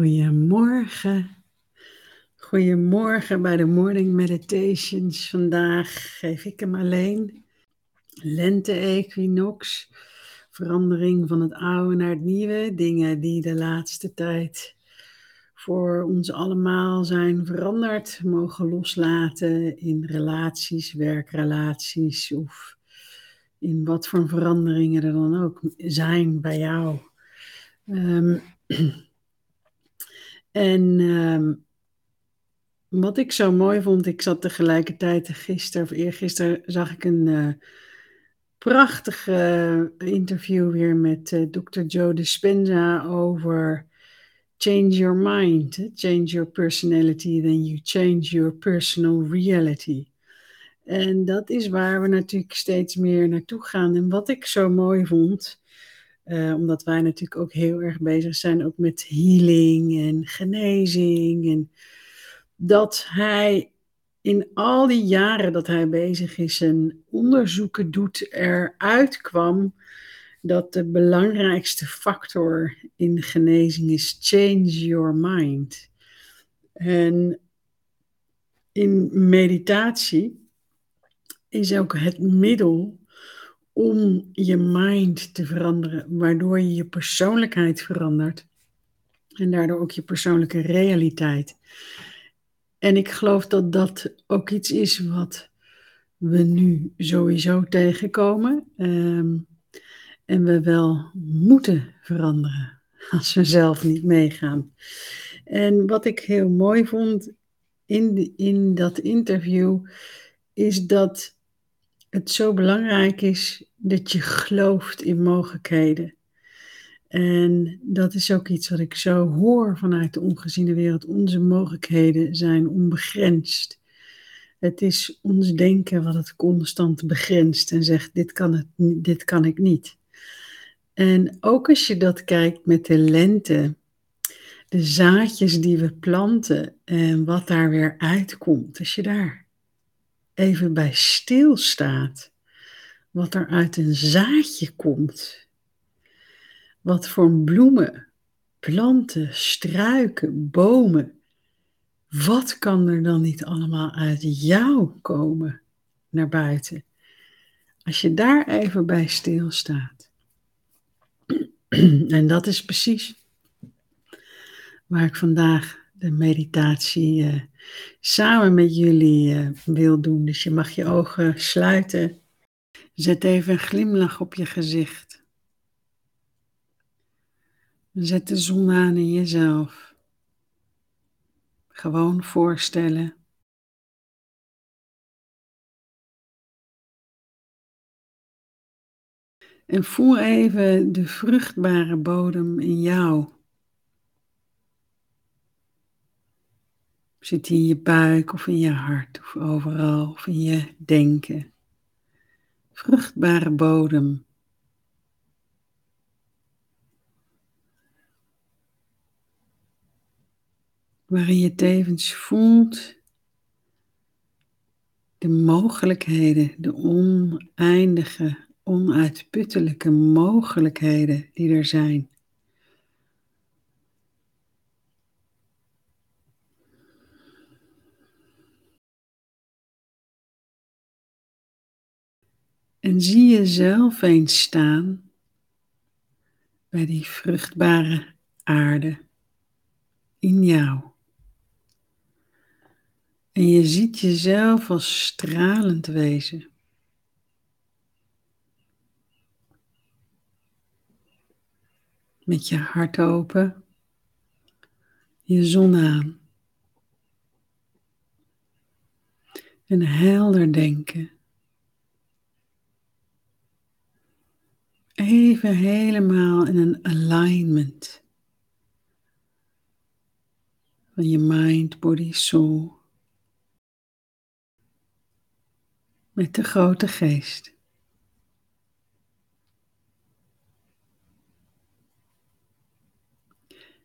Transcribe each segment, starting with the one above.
Goedemorgen. Goedemorgen bij de Morning Meditations. Vandaag geef ik hem alleen. Lente-equinox. Verandering van het oude naar het nieuwe. Dingen die de laatste tijd voor ons allemaal zijn veranderd. Mogen loslaten in relaties, werkrelaties of in wat voor veranderingen er dan ook zijn bij jou. Um, En ehm, wat ik zo mooi vond, ik zat tegelijkertijd gisteren of eergisteren zag ik een uh, prachtige interview weer met uh, Dr. Joe Dispenza over change your mind, change your personality, then you change your personal reality. En dat is waar we natuurlijk steeds meer naartoe gaan. En wat ik zo mooi vond, uh, omdat wij natuurlijk ook heel erg bezig zijn ook met healing en genezing. En dat hij in al die jaren dat hij bezig is en onderzoeken doet, eruit kwam dat de belangrijkste factor in genezing is change your mind. En in meditatie is ook het middel om je mind te veranderen, waardoor je je persoonlijkheid verandert en daardoor ook je persoonlijke realiteit. En ik geloof dat dat ook iets is wat we nu sowieso tegenkomen um, en we wel moeten veranderen als we zelf niet meegaan. En wat ik heel mooi vond in, in dat interview is dat het zo belangrijk is dat je gelooft in mogelijkheden. En dat is ook iets wat ik zo hoor vanuit de ongeziene wereld. Onze mogelijkheden zijn onbegrensd. Het is ons denken wat het constant begrenst en zegt: dit kan, het, dit kan ik niet. En ook als je dat kijkt met de lente, de zaadjes die we planten en wat daar weer uitkomt, als je daar even bij stilstaat, wat er uit een zaadje komt. Wat voor bloemen, planten, struiken, bomen. Wat kan er dan niet allemaal uit jou komen naar buiten? Als je daar even bij stilstaat. En dat is precies waar ik vandaag de meditatie uh, samen met jullie uh, wil doen. Dus je mag je ogen sluiten. Zet even een glimlach op je gezicht. Zet de zon aan in jezelf. Gewoon voorstellen. En voel even de vruchtbare bodem in jou. Zit die in je buik of in je hart of overal of in je denken? Vruchtbare bodem. Waarin je tevens voelt de mogelijkheden, de oneindige, onuitputtelijke mogelijkheden die er zijn. En zie jezelf eens staan bij die vruchtbare aarde in jou. En je ziet jezelf als stralend wezen. Met je hart open, je zon aan. En helder denken. Even helemaal in een alignment van je mind, body, soul. Met de grote geest.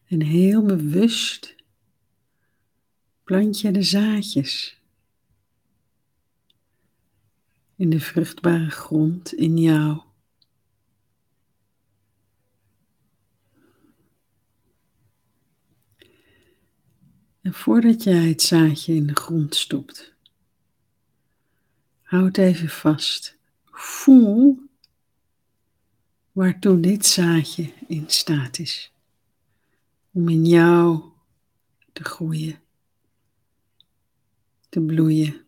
En heel bewust plant je de zaadjes in de vruchtbare grond in jou. En voordat jij het zaadje in de grond stopt, houd even vast. Voel waartoe dit zaadje in staat is. Om in jou te groeien, te bloeien.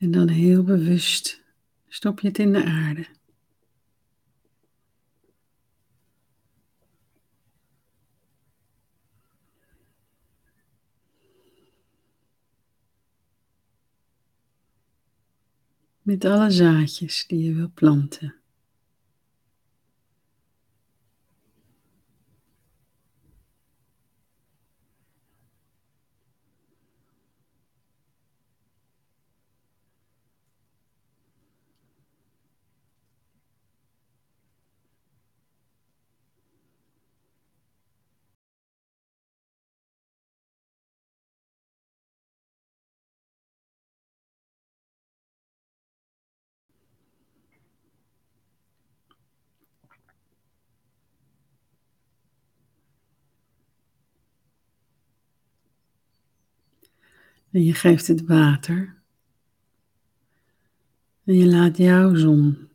En dan heel bewust stop je het in de aarde. Met alle zaadjes die je wil planten. En je geeft het water. En je laat jouw zon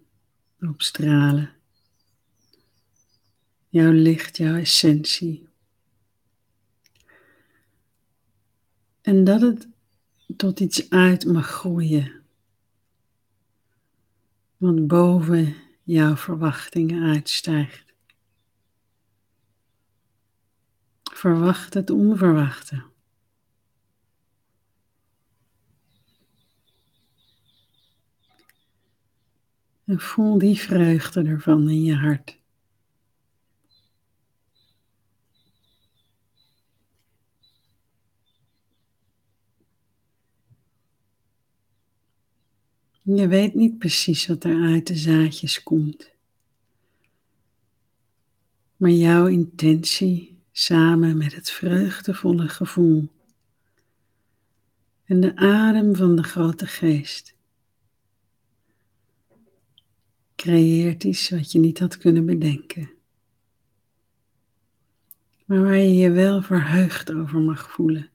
opstralen. Jouw licht, jouw essentie. En dat het tot iets uit mag groeien. Wat boven jouw verwachtingen uitstijgt. Verwacht het onverwachte. En voel die vreugde ervan in je hart. Je weet niet precies wat er uit de zaadjes komt. Maar jouw intentie samen met het vreugdevolle gevoel en de adem van de grote geest creëert iets wat je niet had kunnen bedenken. Maar waar je je wel verheugd over mag voelen.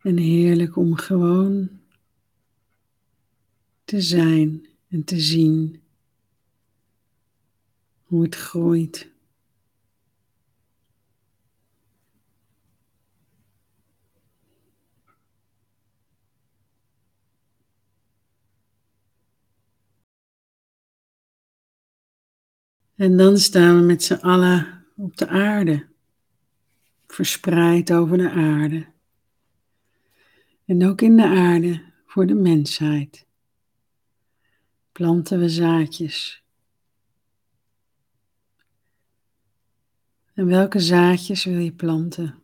En heerlijk om gewoon te zijn en te zien hoe groeit. En dan staan we met z'n allen op de aarde, verspreid over de aarde. En ook in de aarde voor de mensheid planten we zaadjes En welke zaadjes wil je planten?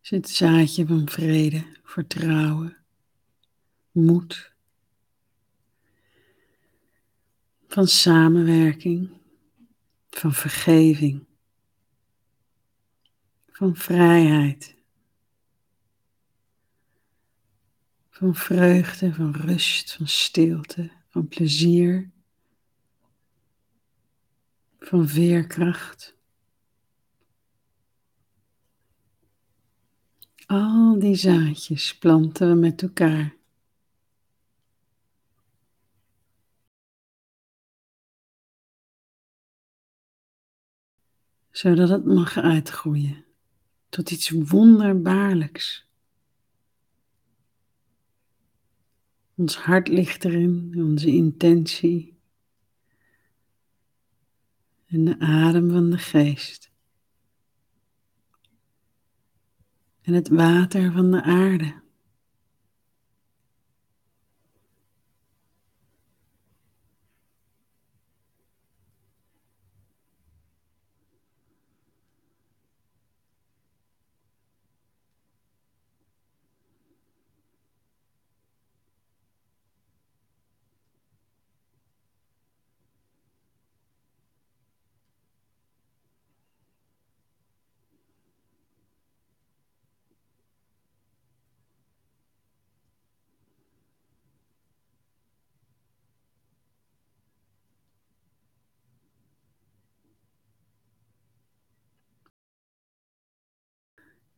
Is het zaadje van vrede, vertrouwen, moed, van samenwerking, van vergeving, van vrijheid, van vreugde, van rust, van stilte, van plezier van veerkracht. Al die zaadjes planten we met elkaar. Zodat het mag uitgroeien tot iets wonderbaarlijks. Ons hart ligt erin, onze intentie en de adem van de geest. En het water van de aarde.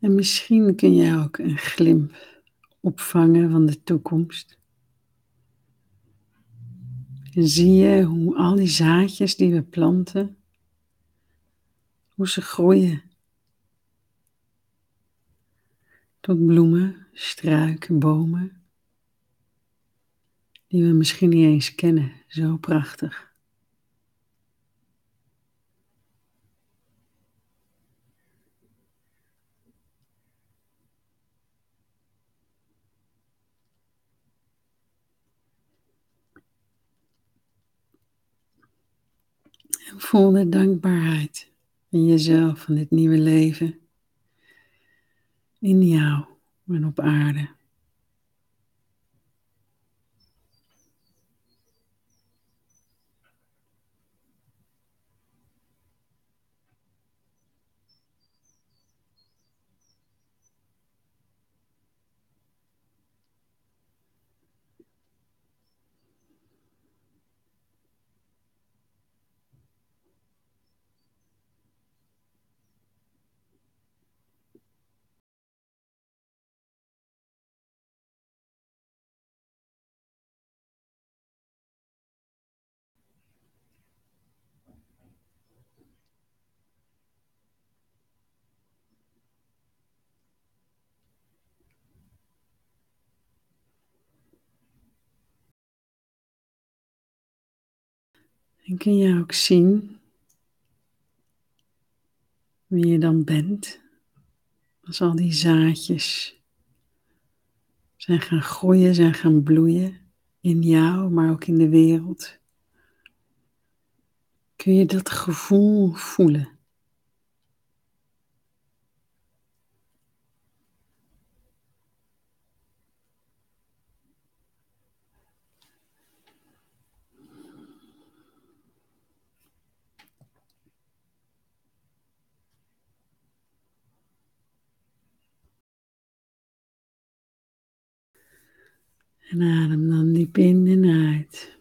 En misschien kun je ook een glimp opvangen van de toekomst. En zie je hoe al die zaadjes die we planten, hoe ze groeien. Tot bloemen, struiken, bomen, die we misschien niet eens kennen. Zo prachtig. Voel de dankbaarheid in jezelf, van dit nieuwe leven. In jou en op aarde. En kun je ook zien wie je dan bent als al die zaadjes zijn gaan groeien, zijn gaan bloeien in jou, maar ook in de wereld. Kun je dat gevoel voelen? En adem dan diep in en uit.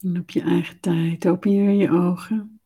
En op je eigen tijd open je je ogen.